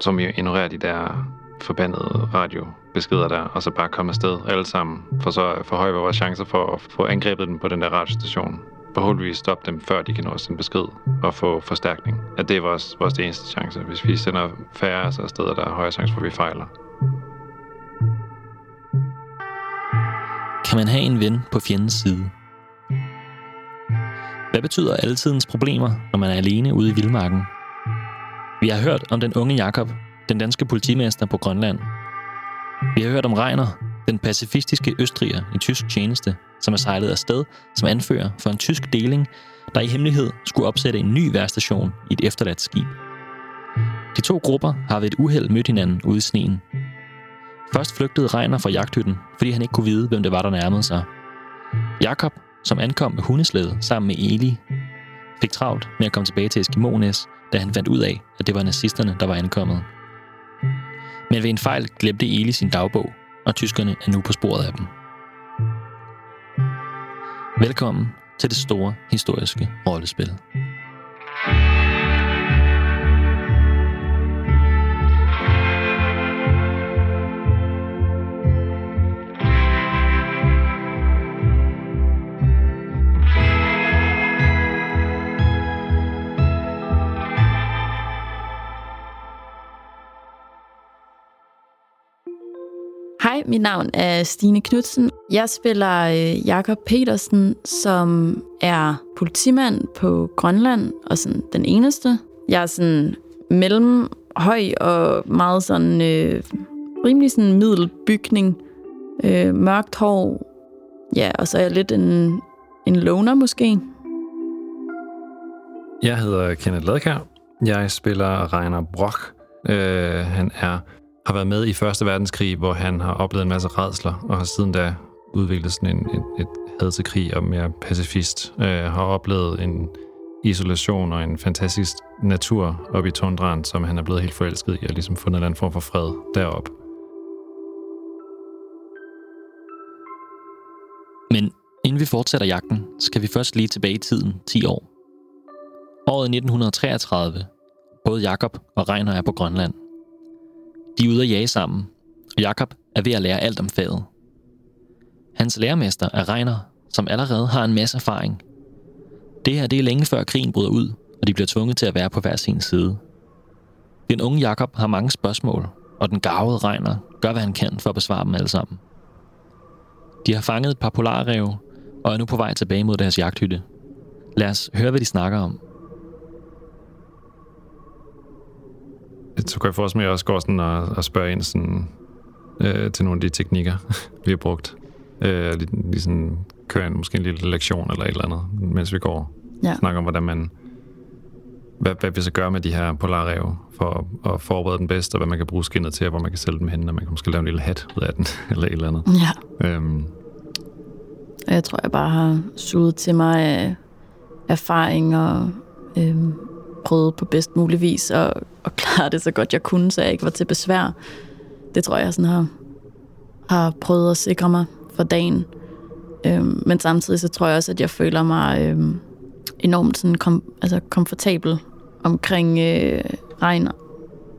som ignorerer de der forbandede radiobeskeder der, og så bare komme afsted alle sammen, for så forhøjer vi vores chancer for at få angrebet dem på den der radiostation. Forhåbentlig stoppe dem, før de kan nå os en besked og få forstærkning. At det er vores, vores eneste chance. Hvis vi sender færre af steder, der er højere chance for, at vi fejler. Kan man have en ven på fjendens side? Hvad betyder altidens problemer, når man er alene ude i vildmarken? Vi har hørt om den unge Jakob, den danske politimester på Grønland. Vi har hørt om Reiner, den pacifistiske østriger i tysk tjeneste, som er sejlet afsted som anfører for en tysk deling, der i hemmelighed skulle opsætte en ny værstation i et efterladt skib. De to grupper har ved et uheld mødt hinanden ude i sneen. Først flygtede Reiner fra jagthytten, fordi han ikke kunne vide, hvem det var, der nærmede sig. Jakob, som ankom med hundeslæde sammen med Eli, fik travlt med at komme tilbage til Eskimones, da han fandt ud af, at det var nazisterne, der var ankommet. Men ved en fejl glemte Eli sin dagbog, og tyskerne er nu på sporet af dem. Velkommen til det store historiske rollespil. Hej, mit navn er Stine Knudsen. Jeg spiller øh, Jakob Petersen, som er politimand på Grønland, og sådan den eneste. Jeg er sådan mellem høj og meget sådan øh, rimelig sådan middelbygning. Øh, mørkt hår. Ja, og så er jeg lidt en, en loner måske. Jeg hedder Kenneth Ladkær. Jeg spiller Reiner Brock. Øh, han er har været med i Første Verdenskrig, hvor han har oplevet en masse redsler, og har siden da udviklet sådan en, en, et had til krig og mere pacifist. Øh, har oplevet en isolation og en fantastisk natur oppe i tundraen, som han er blevet helt forelsket i, og ligesom fundet en eller anden form for fred derop. Men inden vi fortsætter jagten, skal vi først lige tilbage i tiden 10 år. Året 1933. Både Jakob og Reiner er på Grønland – de er ude at jage sammen, og Jakob er ved at lære alt om faget. Hans lærermester er Reiner, som allerede har en masse erfaring. Det her det er længe før krigen bryder ud, og de bliver tvunget til at være på hver sin side. Den unge Jakob har mange spørgsmål, og den gavede Reiner gør, hvad han kan for at besvare dem alle sammen. De har fanget et par polarrev, og er nu på vej tilbage mod deres jagthytte. Lad os høre, hvad de snakker om. Så kan jeg forestille mig, at jeg også går sådan og, og spørger ind sådan, øh, til nogle af de teknikker, vi har brugt. Øh, lige, lige sådan kører en, måske en lille lektion eller et eller andet, mens vi går. Ja. Snakker om, hvordan man, hvad, hvad vi så gør med de her polarrev for at, at forberede den bedst, og hvad man kan bruge skinnet til, og hvor man kan sælge dem hen, og man kan måske lave en lille hat ud af den, eller et eller andet. Ja. Øhm. Jeg tror, jeg bare har suget til mig af erfaring og øhm, prøvede på bedst mulig vis at, at klare det så godt jeg kunne, så jeg ikke var til besvær. Det tror jeg sådan har, har prøvet at sikre mig for dagen. Øhm, men samtidig så tror jeg også, at jeg føler mig øhm, enormt sådan kom, altså komfortabel omkring øh, regn,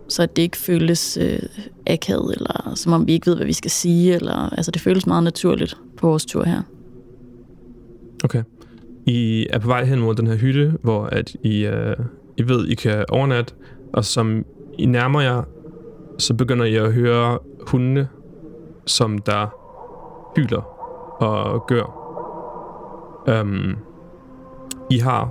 så at det ikke føles øh, akavet, eller som om vi ikke ved, hvad vi skal sige. Eller, altså det føles meget naturligt på vores tur her. Okay. I er på vej hen mod den her hytte, hvor at I, øh, i ved, I kan overnatte, og som I nærmer jer, så begynder I at høre hundene, som der hyler og gør. Um, I har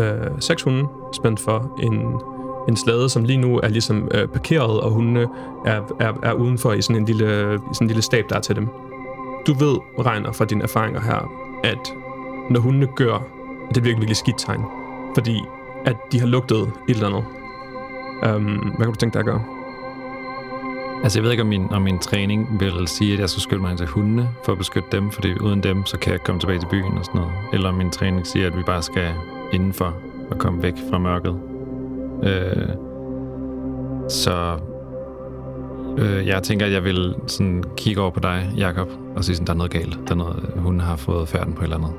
øh, seks hunde spændt for en, en slæde, som lige nu er ligesom øh, parkeret, og hundene er, er, er udenfor i sådan en lille, i sådan en lille stab, der er til dem. Du ved, Regner, fra dine erfaringer her, at når hundene gør, det er virkelig, virkelig skidt tegn. Fordi at de har lugtet et eller andet. Um, hvad kan du tænke dig at gøre? Altså, jeg ved ikke, om min, om min træning vil sige, at jeg skal skylde mig ind til hundene for at beskytte dem, fordi uden dem, så kan jeg ikke komme tilbage til byen og sådan noget. Eller om min træning siger, at vi bare skal indenfor og komme væk fra mørket. Øh, så øh, jeg tænker, at jeg vil sådan kigge over på dig, Jakob, og sige, at der er noget galt. Der er noget, hun har fået færden på et eller andet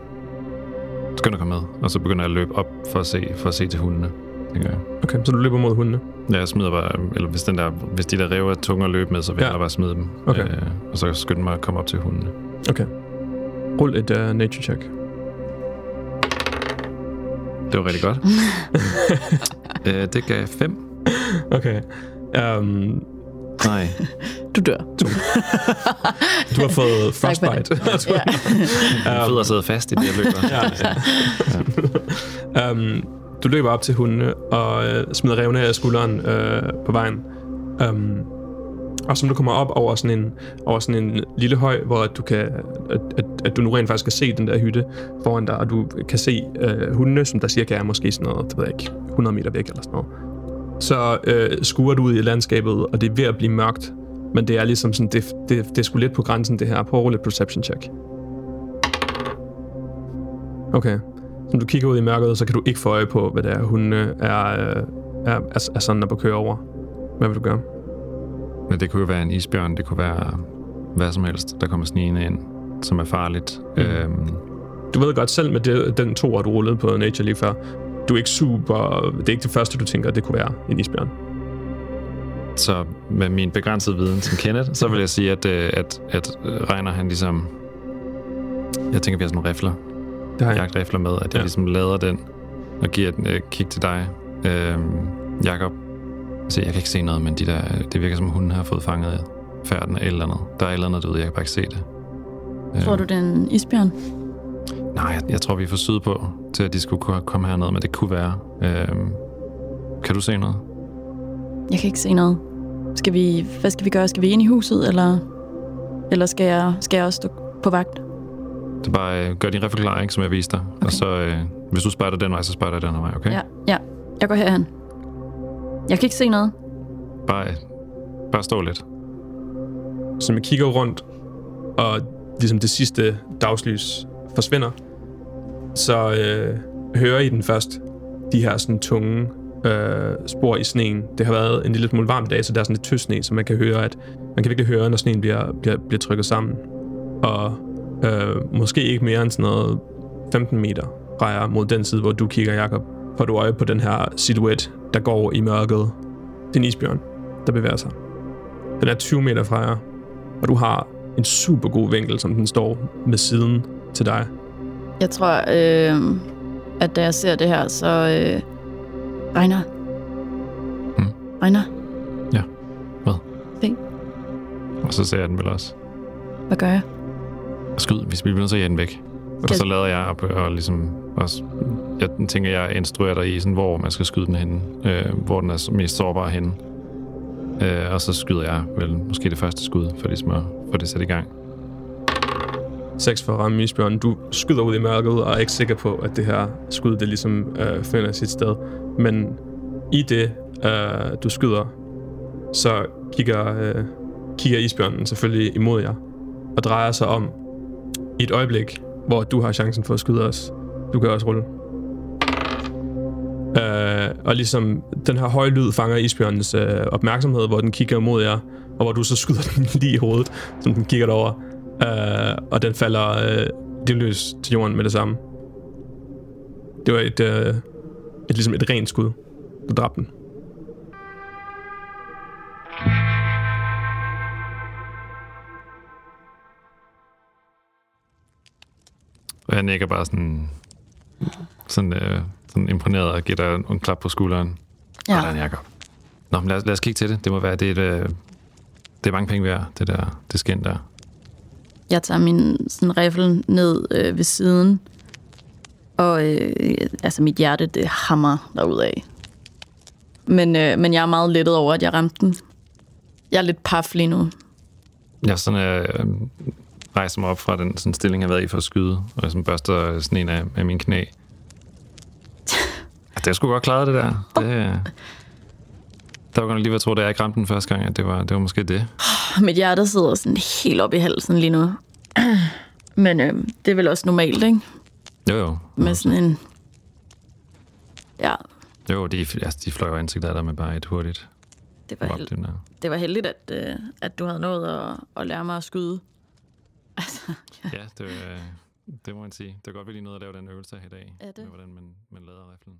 skynder at komme med, og så begynder jeg at løbe op for at se, for at se til hundene, tænker jeg. Okay, så du løber mod hundene? Ja, jeg smider bare, eller hvis, den der, hvis de der ræve er tunge at løbe med, så vil Ja. jeg bare smide dem. Okay. Øh, og så skynde mig at komme op til hundene. Okay. Rul et uh, nature check. Det var rigtig godt. øh, det gav fem. Okay. Um, Nej. Du dør. du har fået frostbite. Ja. Jeg er fed at sidde fast i det, jeg løber. ja. um, du løber op til hundene og uh, smider revne af skulderen uh, på vejen. Um, og som du kommer op over sådan en, over sådan en lille høj, hvor du kan, at, at, at du nu rent faktisk kan se den der hytte foran dig, og du kan se uh, hundene, som der cirka er måske sådan noget, det ved jeg ikke, 100 meter væk eller sådan noget. Så uh, skuer du ud i landskabet, og det er ved at blive mørkt, men det er ligesom sådan, det, det, det er sgu lidt på grænsen det her. Prøv at et perception check. Okay. Når du kigger ud i mørket, så kan du ikke få øje på, hvad det er, hundene er, øh, er, er, er sådan at på køre over. Hvad vil du gøre? Men det kunne jo være en isbjørn, det kunne være hvad som helst, der kommer snigende ind, som er farligt. Mm. Øhm, Du ved godt selv med det, den to, du rullede på Nature lige før, du er ikke super... Det er ikke det første, du tænker, det kunne være en isbjørn. Så med min begrænsede viden som Kenneth, så vil jeg sige, at, øh, at, at Reiner han ligesom... Jeg tænker, vi har sådan nogle rifler, Det har jeg. jagtrifler med, at jeg Ja. ligesom lader den og giver et øh, kig til dig, øhm, Jakob. Se, jeg kan ikke se noget, men de der, det virker som, hunden har fået fanget færden af et eller andet. Der er et eller andet derude, jeg kan bare ikke se det. Tror du, det er en isbjørn? Nej, jeg, jeg tror, vi er for syd på, til at de skulle komme herned, men det kunne være. Øhm, kan du se noget? Jeg kan ikke se noget. Skal vi, hvad skal vi gøre? Skal vi ind i huset, eller, eller skal, jeg, skal jeg også stå på vagt? Så bare øh, gør din rifle klar, ikke, som jeg viste dig. Okay. Og så, øh, hvis du spejder den vej, så spejder jeg den vej, okay? Ja, ja. Jeg går herhen. Jeg kan ikke se noget. Bare, bare stå lidt. Så man kigger rundt, og ligesom det sidste dagslys forsvinder, så øh, hører I den først de her sådan tunge øh, spor i sneen. Det har været en lille smule varm i dag, så der er sådan lidt tyst sne, så man kan høre, at man kan virkelig høre, når sneen bliver, bliver, bliver trykket sammen. Og øh, måske ikke mere end sådan noget 15 meter drejer mod den side, hvor du kigger, Jakob. Får du øje på den her silhuet, der går i mørket. Det er en isbjørn, der bevæger sig. Den er 20 meter fra jer, og du har en super god vinkel, som den står med siden til dig. Jeg tror, øh, at da jeg ser det her, så... Øh, Regner. Hmm? Regner, Og så ser jeg den vel også. hvad gør jeg? Skyd, hvis vi bliver nødt til at den væk. Og så lader jeg op og ligesom også... Jeg tænker, jeg instruerer dig i, sådan, hvor man skal skyde den henne. Øh, hvor den er mest sårbar henne. Øh, og så skyder jeg vel måske det første skud, for ligesom at få det sat i gang. 6 for at ramme isbjørnen. Du skyder ud i mørket og er ikke sikker på, at det her skud, det ligesom øh, finder sit sted. Men i det, øh, du skyder, så kigger, øh, kigger isbjørnen selvfølgelig imod jer og drejer sig om i et øjeblik, hvor du har chancen for at skyde os. Du kan også rulle. Øh, og ligesom den her høje lyd fanger isbjørnens øh, opmærksomhed, hvor den kigger mod jer, og hvor du så skyder den lige i hovedet, som den kigger derover. Øh, og den falder øh, livløs til jorden med det samme. Det var et, øh, et, ligesom et rent skud. Du dræbte den. Og jeg nikker bare sådan, sådan, øh, sådan imponeret og giver dig en klap på skulderen. Ja. Sådan, Jacob. Nå, men lad, os- lad os kigge til det. Det må være, det er, et, øh, det er mange penge værd, det der, det skin der. Jeg tager min sådan, riffel ned øh, ved siden, og øh, altså mit hjerte, det hammer derudad. Men, øh, men jeg er meget lettet over, at jeg ramte den. Jeg er lidt paf lige nu. Jeg sådan, øh, rejser mig op fra den sådan stilling, jeg har været i for at skyde, og jeg sådan børster sneen af, af mine knæ. Det er sgu godt klaret, det der. Det, øh, der var godt lige ved at tro, da jeg ikke ramte den første gang, at det var, det var måske det. Mit hjerte sidder sådan helt op i halsen lige nu. Men øh, det er vel også normalt, ikke? Jo, jo. Med sådan en... Ja, Jo, de, altså, de fløj jo ansigtet af dig med bare et hurtigt det var, held, det var heldigt, at, øh, at du havde nået at, at lære mig at skyde. Altså, Ja, det, øh, det må man sige. Det var godt, vi lige nåede at lave den øvelse her i dag. Ja, det. Med hvordan man, man lader riflen.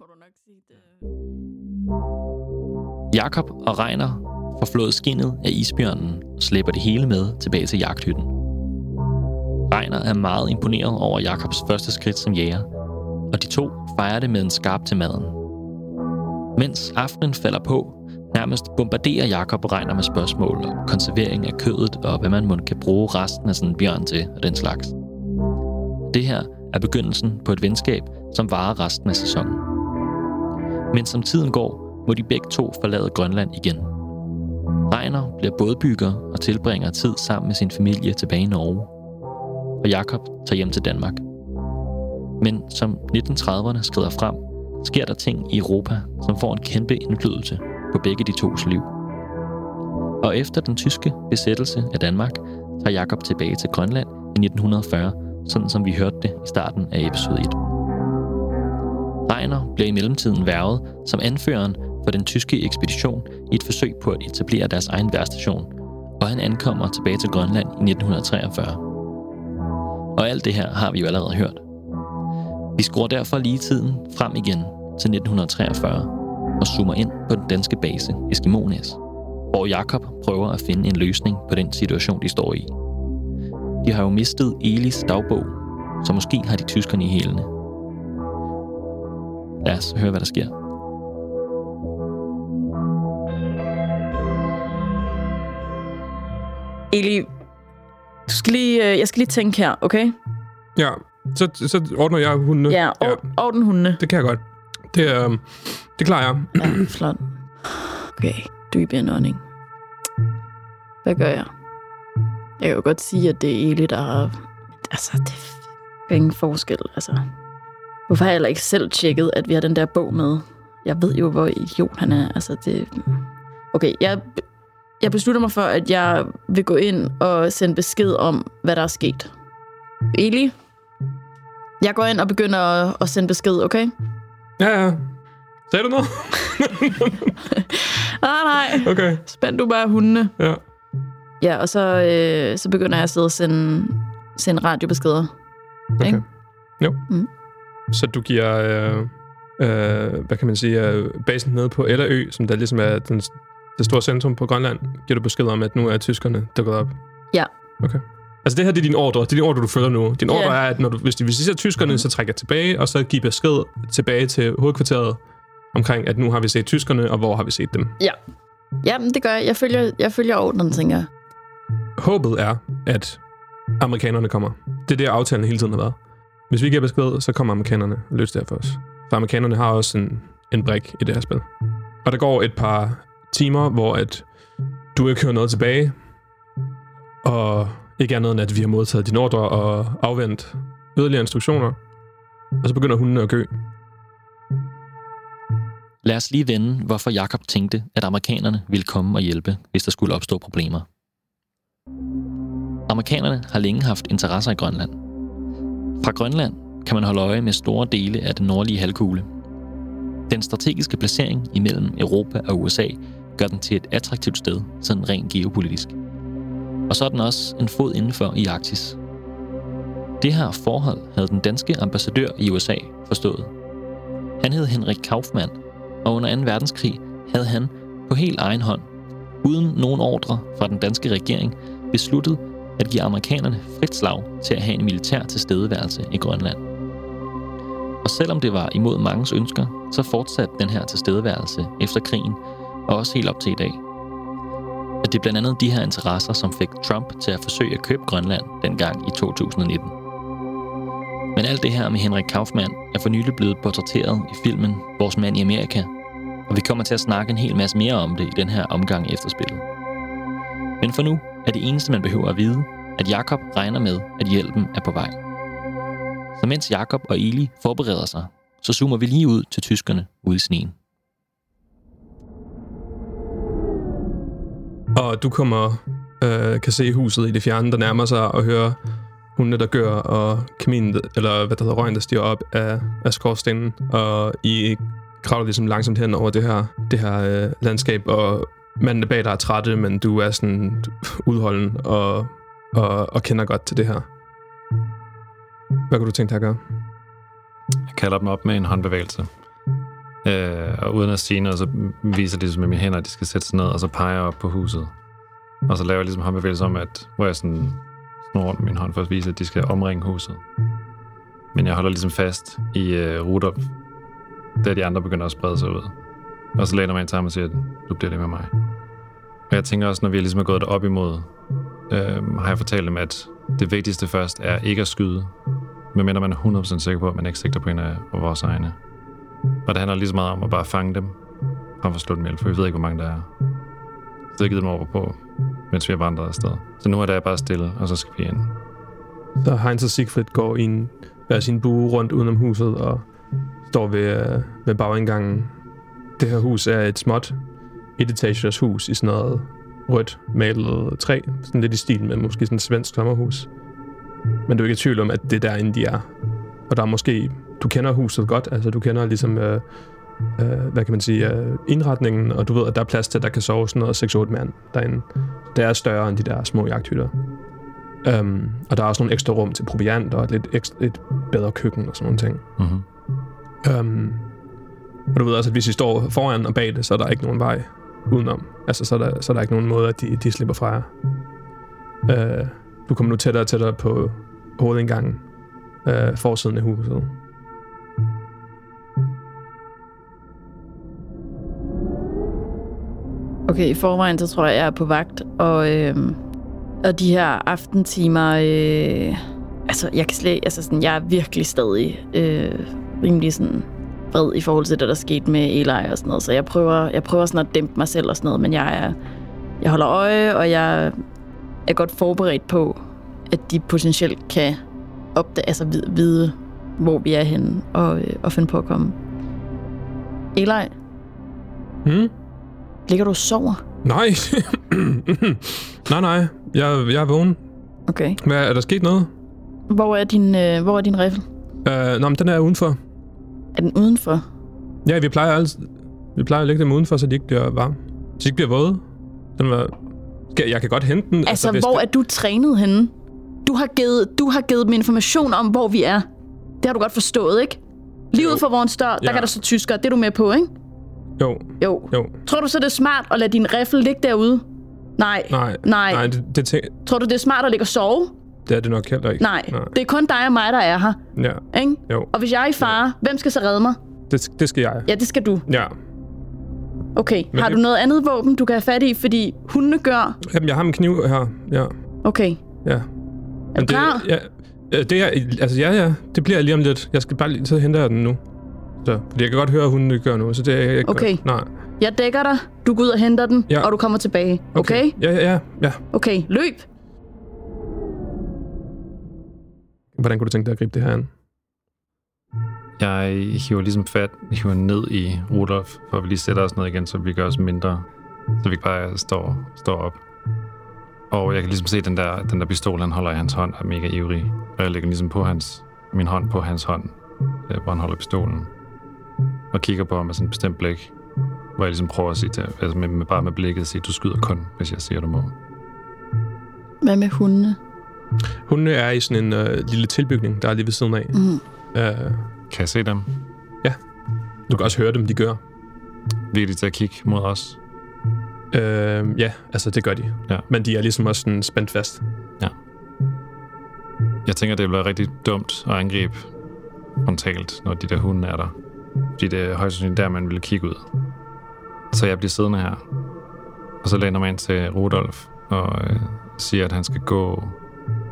må du nok sige det. Jakob og Reiner får flået skinnet af isbjørnen og slæber det hele med tilbage til jagthytten. Reiner er meget imponeret over Jakobs første skridt som jæger, og de to fejrer det med en skarp til maden. Mens aftenen falder på, nærmest bombarderer Jakob og Reiner med spørgsmål om konservering af kødet og hvad man måske kan bruge resten af sådan en bjørn til og den slags. Det her er begyndelsen på et venskab, som varer resten af sæsonen. Men som tiden går, må de begge to forlade Grønland igen. Reiner bliver bådbygger og tilbringer tid sammen med sin familie tilbage i Norge. Og Jakob tager hjem til Danmark. Men som 1930'erne skrider frem, sker der ting i Europa, som får en kæmpe indflydelse på begge de tos liv. Og efter den tyske besættelse af Danmark, tager Jakob tilbage til Grønland i 1940, sådan som vi hørte det i starten af episode 1. Reiner blev i mellemtiden værvet som anføreren for den tyske ekspedition i et forsøg på at etablere deres egen værstation, og han ankommer tilbage til Grønland i 1943. Og alt det her har vi jo allerede hørt. Vi skruer derfor lige tiden frem igen til 1943 og zoomer ind på den danske base Eskimones, hvor Jakob prøver at finde en løsning på den situation, de står i. De har jo mistet Elis dagbog, så måske har de tyskerne i hælene. Lad os høre, hvad der sker. Eli, du skal lige, øh, jeg skal lige tænke her, okay? Ja, så, så ordner jeg hundene. Ja, og, ja. orden hundene. Det kan jeg godt. Det, øh, det klarer jeg. Ja, flot. Okay, dyb indånding. Hvad gør jeg? Jeg kan jo godt sige, at det er Eli, der har... Altså, det er ingen forskel, altså. Hvorfor har jeg ikke selv tjekket, at vi har den der bog med? Jeg ved jo, hvor idiot han er. Altså, det... Okay, jeg, jeg beslutter mig for, at jeg vil gå ind og sende besked om, hvad der er sket. Eli, jeg går ind og begynder at, at sende besked, okay? Ja, ja. Sagde du noget? ah, nej. Okay. Spænd du bare hundene. Ja. Ja, og så, øh, så begynder jeg at sidde og sende, sende radiobeskeder. Okay. Ikke? Jo. Mm. Så du giver, øh, øh, hvad kan man sige, øh, basen nede på Ellerø, som der ligesom er den, det store centrum på Grønland, giver du besked om, at nu er tyskerne dukket op? Ja. Okay. Altså det her, det er din ordre. Det er din ordre, du følger nu. Din ordre Ja. er, at når du, hvis de visiterer tyskerne, så trækker jeg tilbage, og så giver besked tilbage til hovedkvarteret omkring, at nu har vi set tyskerne, og hvor har vi set dem. Ja. Ja, men det gør jeg. Jeg følger, jeg følger ordenen, tænker jeg. Håbet er, at amerikanerne kommer. Det er det, aftalen hele tiden har været. Hvis vi giver besked, så kommer amerikanerne og løser det her for os. For amerikanerne har også en, en brik i det her spil. Og der går et par timer, hvor at du ikke hører noget tilbage, og ikke andet end, at vi har modtaget dine ordre og afvendt yderligere instruktioner. Og så begynder hunden at gø. Lad os lige vende, hvorfor Jakob tænkte, at amerikanerne ville komme og hjælpe, hvis der skulle opstå problemer. Amerikanerne har længe haft interesser i Grønland. Fra Grønland kan man holde øje med store dele af den nordlige halvkugle. Den strategiske placering imellem Europa og USA gør den til et attraktivt sted, sådan rent geopolitisk. Og så er den også en fod indenfor i Arktis. Det her forhold havde den danske ambassadør i USA forstået. Han hed Henrik Kaufmann, og under 2. verdenskrig havde han på helt egen hånd, uden nogen ordre fra den danske regering, besluttet at give amerikanerne frit slag til at have en militær tilstedeværelse i Grønland. Og selvom det var imod mangens ønsker, så fortsatte den her tilstedeværelse efter krigen, og også helt op til i dag. At det er blandt andet de her interesser, som fik Trump til at forsøge at købe Grønland dengang i 2019. Men alt det her med Henrik Kaufmann er for nylig blevet portrætteret i filmen Vores mand i Amerika, og vi kommer til at snakke en hel masse mere om det i den her omgang efter spillet. Men for nu er det eneste, man behøver at vide, at Jakob regner med, at hjælpen er på vej. Så mens Jakob og Eli forbereder sig, så zoomer vi lige ud til tyskerne ude i sneen. Og du kommer, øh, kan se huset i det fjerne, der nærmer sig, og høre hundene, der gør, og kaminen, eller hvad der hedder, røgen, der stiger op af, af skorstenen, og I kravler ligesom langsomt hen over det her, det her øh, landskab, og manden bag dig er trætte, men du er sådan udholden og, og, og kender godt til det her. Hvad kunne du tænke dig at gøre? Jeg kalder dem op med en håndbevægelse. Øh, og uden at sige noget, så viser de ligesom med mine hænder, at de skal sætte sig ned, og så peger jeg op på huset. Og så laver jeg ligesom håndbevægelse om, at, hvor jeg sådan snor rundt min hånd for at vise, at de skal omringe huset. Men jeg holder ligesom fast i øh, Rudolf, da de andre begynder at sprede sig ud. Og så læner man ind sammen og siger, at du bliver det med mig. Og jeg tænker også, når vi ligesom er gået op imod, øh, har jeg fortalt dem, at det vigtigste først er ikke at skyde, medmindre man er 100% sikker på, at man ikke sigter på en af vores egne. Og det handler lige så meget om at bare fange dem, frem for at slå dem ihjel, for vi ved ikke, hvor mange der er. Så jeg givet dem over på, mens vi har vandret afsted. Så nu er det bare stille, og så skal vi ind. Så Heinz og Siegfried går i en, hver sin bue rundt udenom huset og står ved, øh, ved bagindgangen. Det her hus er et småt et hus i sådan noget rødt malet træ. Sådan lidt i stil med måske sådan et svensk sommerhus. Men du er ikke i tvivl om, at det er derinde, de er. Og der er måske... Du kender huset godt, altså du kender ligesom... Øh, øh, hvad kan man sige, øh, indretningen, og du ved, at der er plads til, at der kan sove sådan noget 6-8 mand derinde. Det er større end de der små jagthytter. Um, og der er også nogle ekstra rum til proviant og et lidt ekstra, et bedre køkken og sådan nogle ting. Mm-hmm. Um, og du ved også, at hvis I står foran og bag det, så er der ikke nogen vej udenom. Altså, så er der, så er der ikke nogen måde, at de, de slipper fra jer. Uh, du kommer nu tættere og tættere på hovedindgangen, uh, forsiden af huset. Okay, i forvejen, så tror jeg, jeg er på vagt, og, øh, og de her aftentimer, øh, altså, jeg kan slet, altså sådan, jeg er virkelig stadig øh, rimelig sådan vred i forhold til det, der skete med Eli og sådan noget, så jeg prøver, jeg prøver sådan at dæmpe mig selv og sådan noget, men jeg er, jeg holder øje, og jeg er godt forberedt på, at de potentielt kan opdage, altså vide, vide hvor vi er henne, og, øh, og finde på at komme. Eli, Hmm? Ligger du og sover? Nej. nej, nej. Jeg, jeg er vågen. Okay. Hvad, er der sket noget? Hvor er din, øh, hvor er din riffel? Uh, nå, men den er udenfor. Er den udenfor? Ja, vi plejer altid, vi plejer at lægge dem udenfor, så de ikke bliver varme. Så de ikke bliver våde. Den var... Skal- Jeg kan godt hente den. Altså, hvis hvor det... er du trænet henne? Du har, givet, du har givet dem information om, hvor vi er. Det har du godt forstået, ikke? Lige ud for vores dør, der Ja. kan der så tyskere. Det er du med på, ikke? Jo, Jo. jo. Tror du så, det er smart at lade din riffel ligge derude? Nej. Nej, Nej. nej det, det, tænk, Tror du, det er smart at ligge og sove? det er det nok heller ikke. Nej. nej. Det er kun dig og mig, der er her. Ja, Ikke? jo. Og hvis jeg er i fare, hvem skal så redde mig? Det, det skal jeg. Ja, det skal du. Ja. Okay. Men har det- du noget andet våben, du kan have fat i? Fordi hundene gør... Jamen, jeg har min kniv her. Ja, Okay. ja. Er Men du klar? Det, ja, det er, altså ja, ja, det bliver lige om lidt. Jeg skal bare lige, så henter jeg den nu. Så, fordi jeg kan godt høre, at hun gør nu, så det er jeg ikke Okay. Nej. Jeg dækker dig. Du går ud og henter den, Ja. og du kommer tilbage. Okay? Ja, ja, ja, ja. Okay, løb. Hvordan kunne du tænke dig at gribe det her an? Jeg hiver ligesom fat, hiver ned i Rudolf, for at vi lige sætter os ned igen, så vi gør os mindre, så vi ikke bare står, står op. Og jeg kan ligesom se, den der, den der pistol, han holder i hans hånd, er mega ivrig. Og jeg lægger ligesom på hans, min hånd på hans hånd, øh, hvor han holder pistolen. Og kigger på ham med sådan et bestemt blik, hvor jeg ligesom prøver at sige til, altså med, med, bare med blikket at sige, du skyder kun, hvis jeg siger, du må. Hvad med hundene? Hun er i sådan en øh, lille tilbygning, der er lige ved siden af. Mm. Øh, Kan jeg se dem? du kan også høre dem, de gør. Virker de til at kigge mod os? Øh, ja, altså det gør de. Ja. Men de er ligesom også sådan spændt fast. Jeg tænker, det vil være rigtig dumt at angribe frontalt, når de der hunde er der. Fordi det er højst sandsynligt der, man ville kigge ud. Så jeg bliver siddende her. Og så læner mig ind til Rudolf og øh, siger, at han skal gå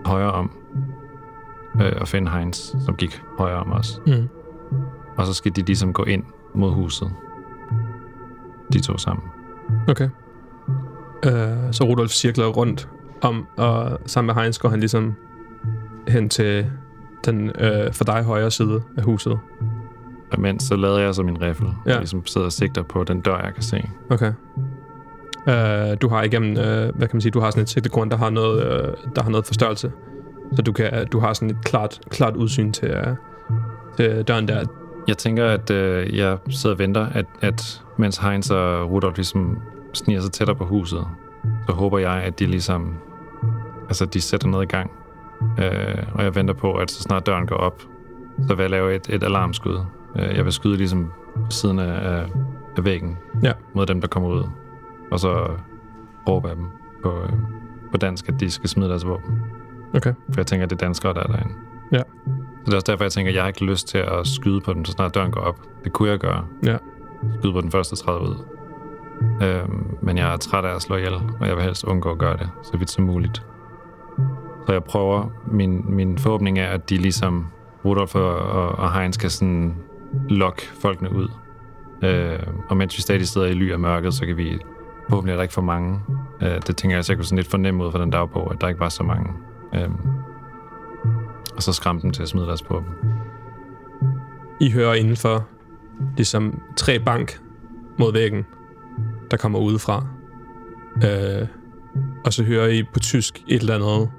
højre om øh, og finde Heinz, som gik højre om os. Mm. Og så skal de ligesom gå ind mod huset. De to sammen. Okay. Øh, så Rudolf cirkler rundt om, og sammen med Heinz går han ligesom hen til den øh, for dig højre side af huset. Og imens så lader jeg så min riffel, ja. Og ligesom sidder og sigter på den dør, jeg kan se. Okay. Øh, du har igennem, øh, hvad kan man sige, du har sådan et sigtekorn, der har noget, øh, der har noget forstørrelse. Så du, kan, du har sådan et klart, klart udsyn til, øh, til døren der. Jeg tænker, at øh, jeg sidder og venter, at, at mens Heinz og Rudolf ligesom sniger sig tættere på huset, så håber jeg, at de ligesom, altså de sætter noget i gang. Øh, og jeg venter på, at så snart døren går op, så vil jeg lave et, et alarmskud. Øh, jeg vil skyde ligesom siden af, af, væggen Ja. mod dem, der kommer ud. Og så råbe af dem på, øh, på dansk, at de skal smide deres våben. Okay. For jeg tænker, at det er danskere, der er derinde. Ja. Så det er også derfor, jeg tænker, at jeg har ikke lyst til at skyde på dem, så snart døren går op. Det kunne jeg gøre. Ja. Skyde på den første træde ud. Øhm, men jeg er træt af at slå ihjel, og jeg vil helst undgå at gøre det, så vidt som muligt. Så jeg prøver, min, min forhåbning er, at de ligesom Rudolf og, og, og Heinz kan sådan lokke folkene ud. Øh, og mens vi stadig sidder i ly af mørket, så kan vi forhåbentlig er der ikke for mange. Øh, det tænker jeg, så jeg kunne sådan lidt fornemme ud fra den dagbog, at der ikke var så mange. Øh, og så skræmte dem til at smide deres på dem. I hører indenfor ligesom tre bank mod væggen, der kommer udefra. Øh, og så hører I på tysk et eller andet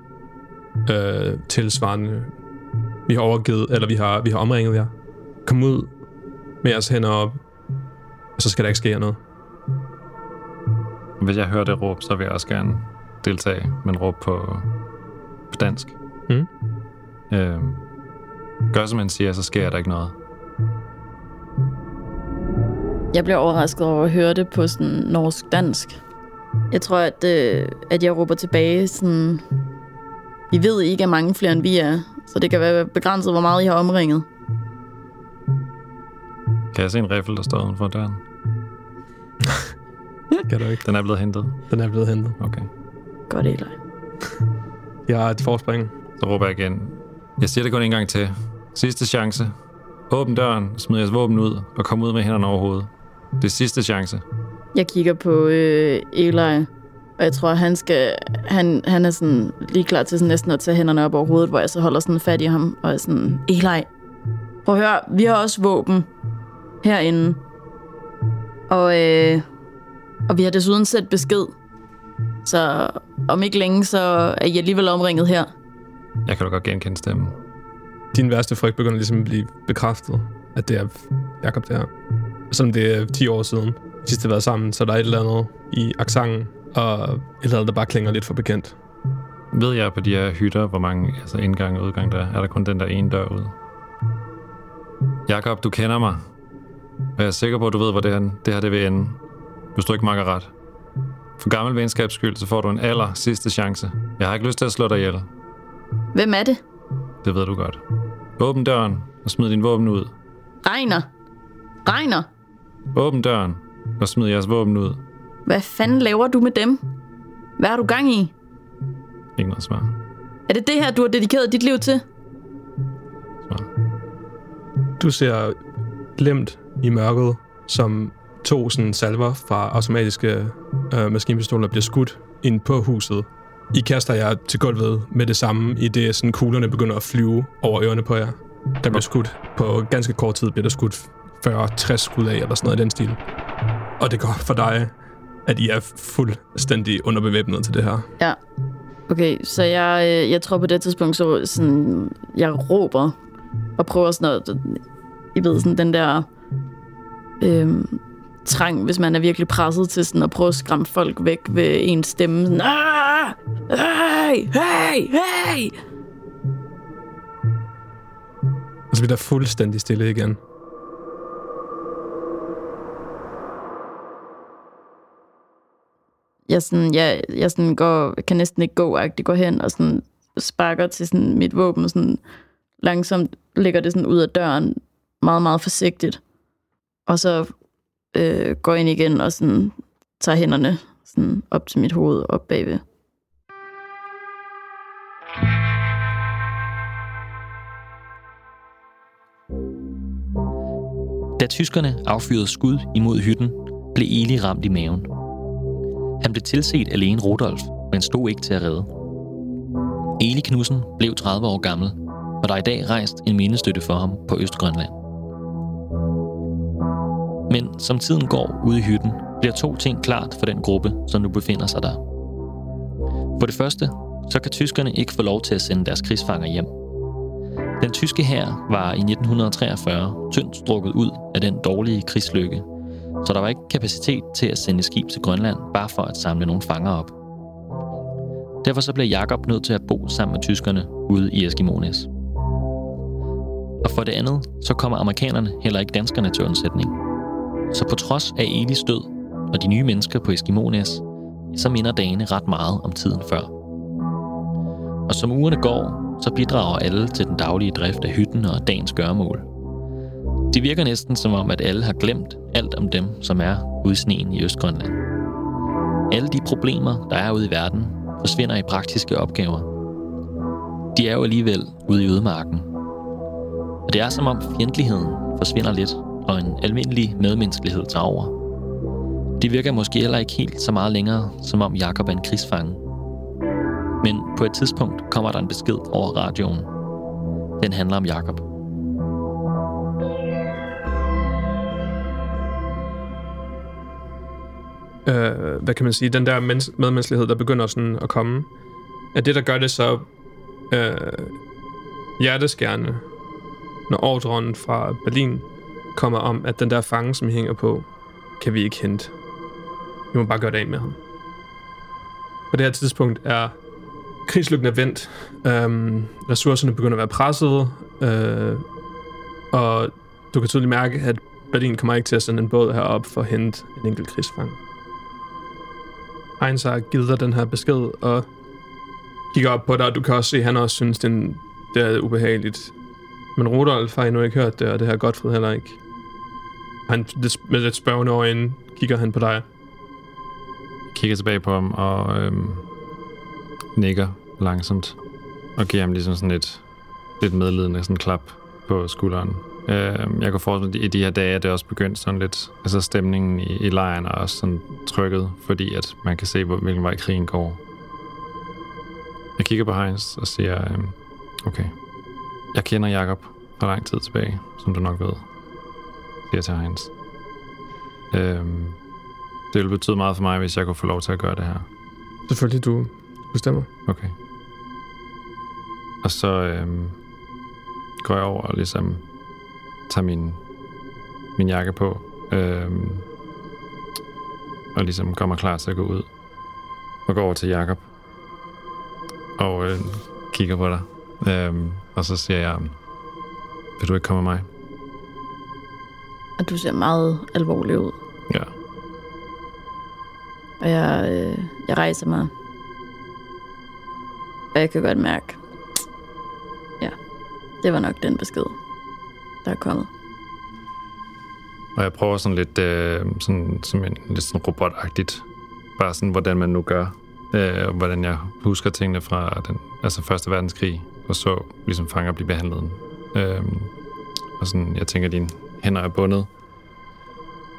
øh, tilsvarende. Vi har overgivet, eller vi har, vi har omringet jer. Kom ud med jeres hænder op, og så skal der ikke ske noget. Hvis jeg hører det råb, så vil jeg også gerne deltage, men råb på, på dansk. Mm. Øh, gør som han siger, så sker der ikke noget. Jeg bliver overrasket over at høre det på sådan norsk-dansk. Jeg tror, at, øh, at jeg råber tilbage sådan... I ved, I ikke er mange flere, end vi er. Så det kan være begrænset, hvor meget I har omringet. Kan jeg se en riffel, der står uden for døren? Kan du ikke? Den er blevet hentet. Den er blevet hentet. Okay. Godt, Eli. Jeg har et forspring. Så råber jeg igen. Jeg siger det kun en gang til. Sidste chance. Åbn døren, smid jeres våben ud og kom ud med hænderne over hovedet. Det er sidste chance. Jeg kigger på øh, Eli, og jeg tror, han skal... Han, han er sådan lige klar til sådan næsten at tage hænderne op over hovedet, hvor jeg så holder sådan fat i ham, og er sådan... Eli, prøv at høre, vi har også våben herinde. Og, øh, og vi har desuden set besked. Så om ikke længe, så er I alligevel omringet her. Jeg kan da godt genkende stemmen. Din værste frygt begynder ligesom at blive bekræftet, at det er Jakob der. Selvom det er 10 år siden, sidst det har været sammen, så der er et eller andet i aksangen, og et eller andet, der bare klinger lidt for bekendt. Ved jeg på de her hytter, hvor mange altså indgang og udgang der er? Er der kun den der ene dør ud? Jakob, du kender mig. Og jeg er sikker på, at du ved, hvor det her, det her det vil ende. Hvis du ikke makker ret. For gammel venskabs skyld, så får du en aller sidste chance. Jeg har ikke lyst til at slå dig ihjel. Hvem er det? Det ved du godt. Åbn døren og smid din våben ud. Regner. Regner. Åbn døren og smid jeres våben ud. Hvad fanden laver du med dem? Hvad har du gang i? Ikke noget svar. Er det det her, du har dedikeret dit liv til? svar. Du ser glemt i mørket, som to sådan salver fra automatiske øh, maskinpistoler bliver skudt ind på huset. I kaster jer til gulvet med det samme, i det sådan kuglerne begynder at flyve over ørerne på jer. Der bliver skudt. På ganske kort tid bliver der skudt 40-60 skud af, eller sådan noget i den stil. Og det går for dig, at I er fuldstændig underbevæbnet til det her. Ja. Okay, så jeg, øh, jeg tror på det tidspunkt, så sådan, jeg råber og prøver sådan noget, I ved, sådan den der øhm, trang, hvis man er virkelig presset til sådan at prøve at skræmme folk væk ved en stemme. Sådan, "Ah! hey, hey, hey! Og så bliver der fuldstændig stille igen. Jeg, sådan, jeg, jeg sådan går, kan næsten ikke gå, det går hen og sådan sparker til sådan mit våben, og sådan langsomt lægger det sådan ud af døren, meget, meget forsigtigt. Og så øh, går jeg ind igen og sådan tager hænderne sådan op til mit hoved, op bagved. Da tyskerne affyrede skud imod hytten, blev Eli ramt i maven. Han blev tilset alene Rudolf, men stod ikke til at redde. Eli Knudsen blev 30 år gammel, og der er i dag rejst en mindestøtte for ham på Østgrønland. Men som tiden går ude i hytten, bliver to ting klart for den gruppe, som nu befinder sig der. For det første, så kan tyskerne ikke få lov til at sende deres krigsfanger hjem. Den tyske hær var i 1943 tyndt strukket ud af den dårlige krigslykke, så der var ikke kapacitet til at sende skib til Grønland bare for at samle nogle fanger op. Derfor så blev Jakob nødt til at bo sammen med tyskerne ude i Eskimonis. Og for det andet, så kommer amerikanerne heller ikke danskerne til undsætning. Så på trods af Elis død og de nye mennesker på Eskimonias, så minder dagene ret meget om tiden før. Og som ugerne går, så bidrager alle til den daglige drift af hytten og dagens gørmål. Det virker næsten som om, at alle har glemt alt om dem, som er ude i sneen i Østgrønland. Alle de problemer, der er ude i verden, forsvinder i praktiske opgaver. De er jo alligevel ude i ødemarken. Og det er som om fjendtligheden forsvinder lidt, og en almindelig medmenneskelighed tager over. Det virker måske heller ikke helt så meget længere, som om Jakob er en krigsfange. Men på et tidspunkt kommer der en besked over radioen. Den handler om Jakob. øh, hvad kan man sige, den der mens- medmenneskelighed, der begynder sådan at komme, er det, der gør det så øh, hjerteskærende, når ordren fra Berlin kommer om, at den der fange, som I hænger på, kan vi ikke hente. Vi må bare gøre det af med ham. På det her tidspunkt er krigslykken er vendt. Øhm, ressourcerne begynder at være presset. Øh, og du kan tydeligt mærke, at Berlin kommer ikke til at sende en båd herop for at hente en enkelt krigsfange. Heinz har givet dig den her besked, og kigger op på dig, og du kan også se, at han også synes, den, det er ubehageligt. Men Rudolf har endnu ikke hørt det, og det har Godfred heller ikke. Han, med lidt spørgende øjne kigger han på dig. Kigger tilbage på ham og øhm, nikker langsomt. Og giver ham ligesom sådan et lidt medledende sådan klap på skulderen. Øhm, jeg kan forestille mig, at i de her dage er det også begyndt sådan lidt... Altså stemningen i, i lejren er også sådan trykket, fordi at man kan se, hvor, hvilken vej krigen går. Jeg kigger på Heinz og siger, øhm, okay, jeg kender Jakob fra lang tid tilbage, som du nok ved, siger til Heinz. Øhm, det ville betyde meget for mig, hvis jeg kunne få lov til at gøre det her. Selvfølgelig, du bestemmer. Okay. Og så øhm, går jeg over og ligesom tager min, min jakke på. Øhm, og ligesom kommer klar til at gå ud. Og går over til Jakob Og øh, kigger på dig. Øhm, og så siger jeg, vil du ikke komme med mig? Og du ser meget alvorlig ud. Ja. Og jeg, øh, jeg rejser mig. Og jeg kan godt mærke, ja, det var nok den besked, der er kommet. Og jeg prøver sådan lidt, øh, sådan, som en, lidt sådan robotagtigt, bare sådan, hvordan man nu gør, øh, og hvordan jeg husker tingene fra den, altså Første Verdenskrig, og så ligesom fanger blive behandlet. Øhm, og sådan, jeg tænker, at dine hænder er bundet,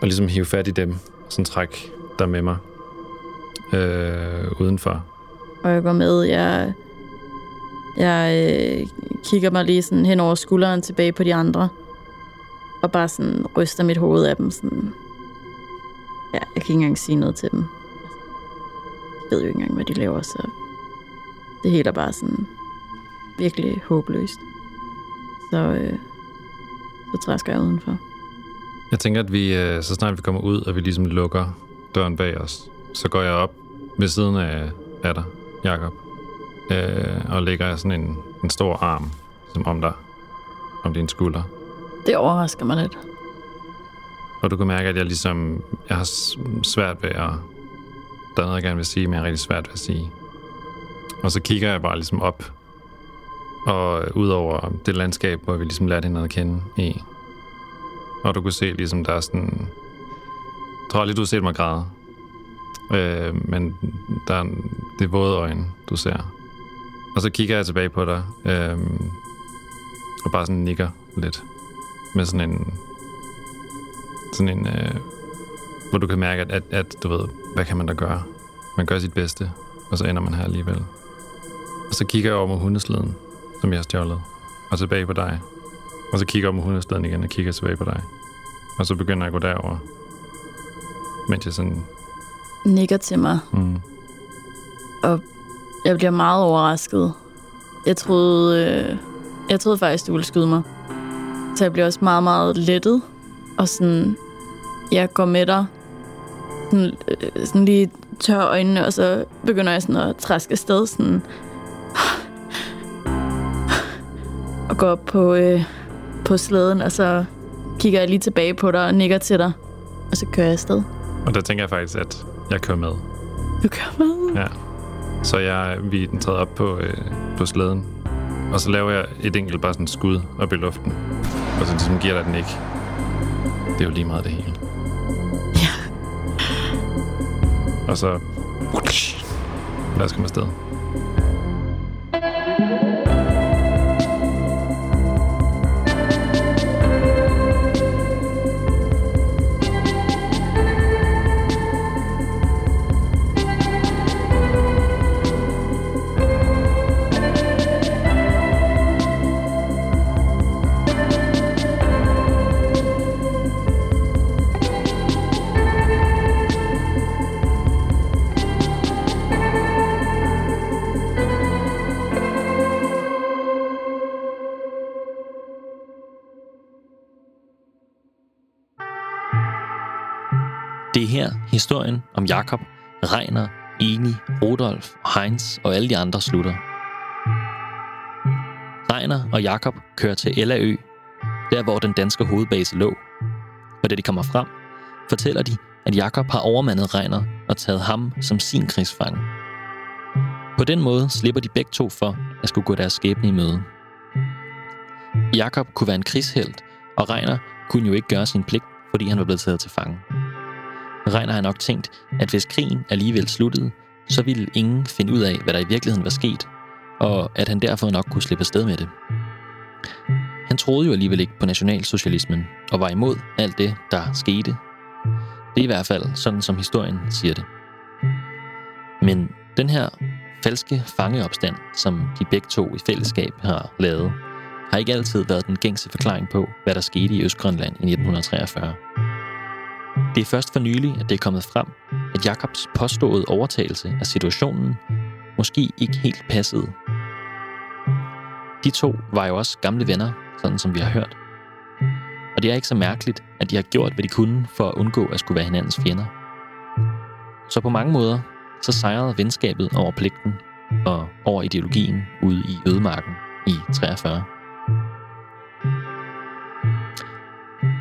og ligesom hive fat i dem, og sådan træk der med mig øh, udenfor. Og jeg går med, jeg, jeg øh, kigger mig lige sådan hen over skulderen tilbage på de andre, og bare sådan ryster mit hoved af dem. Sådan. Ja, jeg kan ikke engang sige noget til dem. Jeg ved jo ikke engang, hvad de laver, så det hele er bare sådan virkelig håbløst. Så, øh, så træsker jeg udenfor. Jeg tænker, at vi, øh, så snart vi kommer ud, og vi ligesom lukker døren bag os, så går jeg op ved siden af, af dig, Jacob, øh, og lægger sådan en, en stor arm som om dig, om din skulder. Det overrasker mig lidt. Og du kan mærke, at jeg ligesom, jeg har svært ved at, der er noget, jeg gerne vil sige, men jeg har rigtig svært ved at sige. Og så kigger jeg bare ligesom op, og ud over det landskab, hvor vi ligesom lærte hinanden at kende i. Og du kunne se ligesom, der er sådan, jeg tror lige, du har set mig græde. Øh, men der er, det er våde øjne, du ser. Og så kigger jeg tilbage på dig, øh, og bare sådan nikker lidt. Med sådan en, sådan en, øh, hvor du kan mærke, at, at, at, du ved, hvad kan man da gøre? Man gør sit bedste, og så ender man her alligevel. Og så kigger jeg over mod hundesleden, som jeg har stjålet, og tilbage på dig. Og så kigger jeg over mod hundeslæden igen og kigger tilbage på dig. Og så begynder jeg at gå derover, mens jeg sådan, Nikker til mig, mm, og jeg bliver meget overrasket. Jeg troede, øh, jeg troede faktisk, du ville skyde mig. Så jeg bliver også meget, meget lettet. Og sådan, jeg går med dig. Sådan, øh, sådan lige tør øjnene, og så begynder jeg sådan at træske afsted. Sådan, går op på, øh, på slæden, og så kigger jeg lige tilbage på dig og nikker til dig. Og så kører jeg afsted. Og der tænker jeg faktisk, at jeg kører med. Du kører med? Ja. Så jeg, vi er taget op på, øh, på slæden, og så laver jeg et enkelt bare sådan skud op i luften. Og så ligesom giver der den ikke. Det er jo lige meget det hele. Ja. Og så... Lad os komme afsted. Det er her historien om Jakob, Reiner, Eni, Rudolf, Heinz og alle de andre slutter. Reiner og Jakob kører til Ellaø, der hvor den danske hovedbase lå. Og da de kommer frem, fortæller de, at Jakob har overmandet Reiner og taget ham som sin krigsfange. På den måde slipper de begge to for at skulle gå deres skæbne i møde. Jakob kunne være en krigshelt, og Reiner kunne jo ikke gøre sin pligt, fordi han var blevet taget til fange. Reiner har nok tænkt, at hvis krigen alligevel sluttede, så ville ingen finde ud af, hvad der i virkeligheden var sket, og at han derfor nok kunne slippe afsted med det. Han troede jo alligevel ikke på nationalsocialismen, og var imod alt det, der skete. Det er i hvert fald sådan, som historien siger det. Men den her falske fangeopstand, som de begge to i fællesskab har lavet, har ikke altid været den gængse forklaring på, hvad der skete i Østgrønland i 1943. Det er først for nylig, at det er kommet frem, at Jakobs påståede overtagelse af situationen måske ikke helt passede. De to var jo også gamle venner, sådan som vi har hørt. Og det er ikke så mærkeligt, at de har gjort, hvad de kunne for at undgå at skulle være hinandens fjender. Så på mange måder, så sejrede venskabet over pligten og over ideologien ude i ødemarken i 43.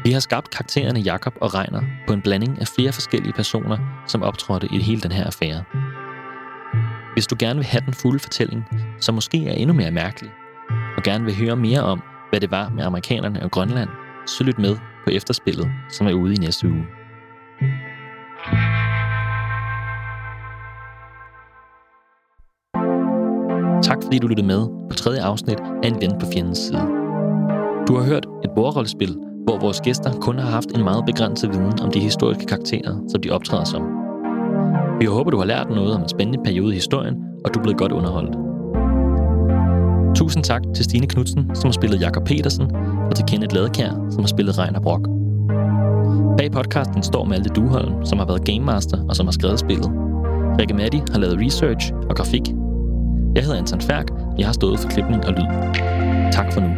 Vi har skabt karaktererne Jakob og Reiner på en blanding af flere forskellige personer, som optrådte i hele den her affære. Hvis du gerne vil have den fulde fortælling, som måske er endnu mere mærkelig, og gerne vil høre mere om, hvad det var med amerikanerne og Grønland, så lyt med på efterspillet, som er ude i næste uge. Tak fordi du lyttede med på tredje afsnit af En ven på fjendens side. Du har hørt et bordrollespil, hvor vores gæster kun har haft en meget begrænset viden om de historiske karakterer, som de optræder som. Vi håber, du har lært noget om en spændende periode i historien, og du er blevet godt underholdt. Tusind tak til Stine Knudsen, som har spillet Jakob Petersen, og til Kenneth Ladekær, som har spillet Reiner Brock. Bag podcasten står Malte Duholm, som har været Game Master og som har skrevet spillet. Rikke Matti har lavet research og grafik. Jeg hedder Anton Færk, og jeg har stået for klipning og lyd. Tak for nu.